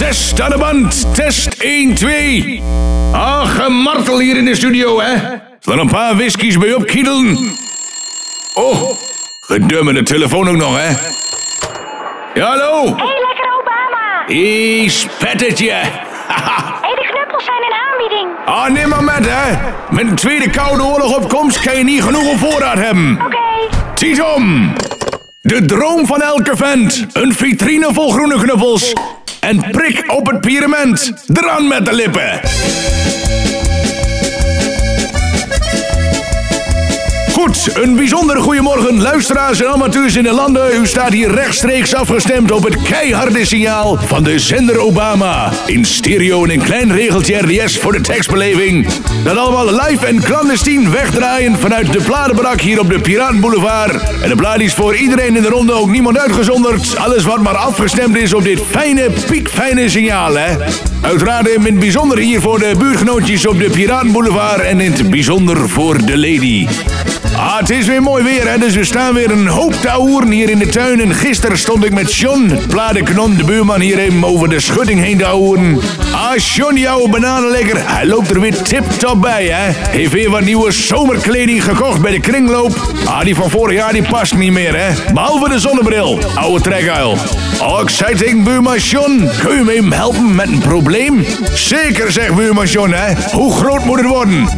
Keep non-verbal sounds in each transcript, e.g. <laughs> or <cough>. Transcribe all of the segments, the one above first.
Test aan de band. Test 1, 2. Ach, gemartel hier in de studio, hè? Zal er een paar whiskies bij opkiedelen? Oh, gedumme de telefoon ook nog, hè? Ja, hallo? Hey, lekker Obama! Hé, spettetje. <laughs> Hey, de knuppels zijn in aanbieding. Ah, neem maar met, hè. Met een tweede koude oorlog op komst kan je niet genoeg op voorraad hebben. Oké. Titom! De droom van elke vent. Een vitrine vol groene knuppels. En prik op het pyramid. Eraan met de lippen. Goed, een bijzondere goedemorgen, luisteraars en amateurs in de landen. U staat hier rechtstreeks afgestemd op het keiharde signaal van de zender Obama. In stereo en een klein regeltje RDS voor de tekstbeleving. Dat allemaal live en clandestien wegdraaien vanuit de Pladenbrak hier op de Piratenboulevard. En de plaat is voor iedereen in de ronde, ook niemand uitgezonderd. Alles wat maar afgestemd is op dit fijne, piekfijne signaal, hè. Uiteraard in het bijzonder hier voor de buurtgenootjes op de Piratenboulevard en in het bijzonder voor de lady. Ah, het is weer mooi weer, hè? dus we staan weer een hoop te hier in de tuin. En gisteren stond ik met John, pladenknon, de buurman, hier over de schutting heen te. Ah, John, jouw bananen lekker. Hij loopt er weer tip-top bij, hè? Heeft weer wat nieuwe zomerkleding gekocht bij de kringloop. Ah, die van vorig jaar die past niet meer, hè? Behalve de zonnebril, oude trekuil. Oh, zei tegen buurman John, kun je me even helpen met een probleem? Zeker, zegt buurman John, hè? Hoe groot moet het worden?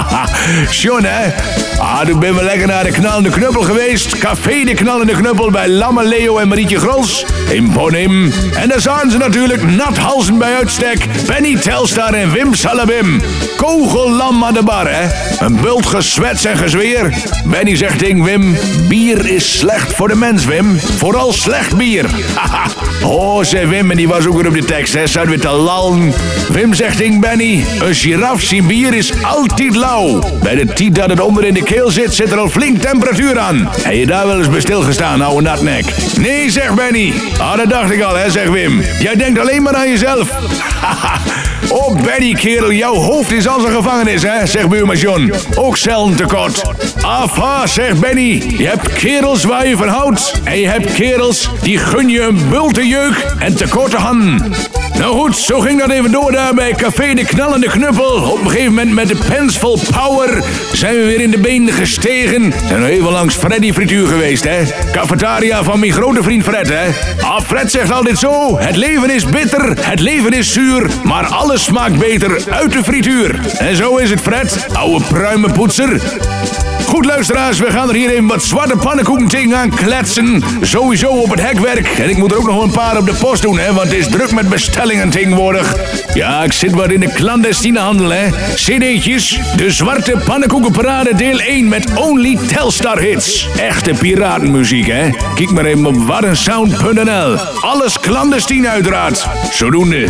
<laughs> John, hè? Ah, toen ben we lekker naar de Knallende Knuppel geweest. Café de Knallende Knuppel bij Lamme Leo en Marietje Gros. In Bonim. En daar zagen ze natuurlijk nathalzen bij uitstek. Benny Telstar en Wim Salabim. Kogellam aan de bar, hè? Een bult gezwets en gezweer. Benny zegt tegen Wim, bier is slecht voor de mens, Wim. Vooral slecht bier. Haha. <laughs> oh, zei Wim, en die was ook weer op de tekst, hè? Zat weer te lallen. Wim zegt tegen Benny, een giraf zien bier is altijd lauw. Bij de tiet dat het onder in de keel zit, zit er al flink temperatuur aan. Heb je daar wel eens bij stilgestaan, ouwe natnek? Nee, zegt Benny. Ah, dat dacht ik al, hè, zegt Wim. Jij denkt alleen maar aan jezelf. <laughs> oh, Benny, kerel, jouw hoofd is als een gevangenis, hè, zegt buurman John. Ook zelden tekort. Afa, zegt Benny. Je hebt kerels waar je van houdt. En je hebt kerels die gun je een bultenjeuk en tekorten handen. Nou goed, zo ging dat even door daar bij Café de Knallende Knuppel. Op een gegeven moment met de pens vol power zijn we weer in de benen gestegen. Zijn nog even langs Freddy Frituur geweest, hè. Cafetaria van mijn grote vriend Fred, hè. Ah, Fred zegt altijd zo, het leven is bitter, het leven is zuur, maar alles smaakt beter uit de frituur. En zo is het, Fred, ouwe pruimenpoetser. Goed luisteraars, we gaan er hier even wat zwarte pannenkoeken aan kletsen. Sowieso op het hekwerk. En ik moet er ook nog een paar op de post doen, hè, want het is druk met bestellingen tegenwoordig. Ja, ik zit wat in de clandestine handel, hè. CD'tjes, de zwarte pannenkoekenparade deel 1 met Only Telstar hits. Echte piratenmuziek, hè. Kijk maar even op waddensound.nl. Alles clandestien uiteraard. Zodoende.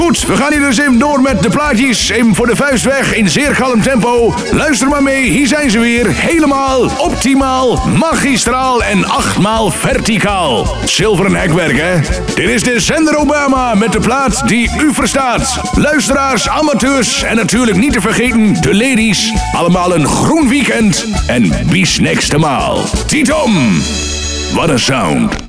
Goed, we gaan hier dus even door met de plaatjes. Even voor de vuist weg in zeer kalm tempo. Luister maar mee, hier zijn ze weer. Helemaal, optimaal, magistraal en achtmaal verticaal. Zilveren hekwerk, hè? Dit is de zender Obama met de plaat die u verstaat. Luisteraars, amateurs en natuurlijk niet te vergeten de ladies. Allemaal een groen weekend en bis next maal. Titom! Wat een sound.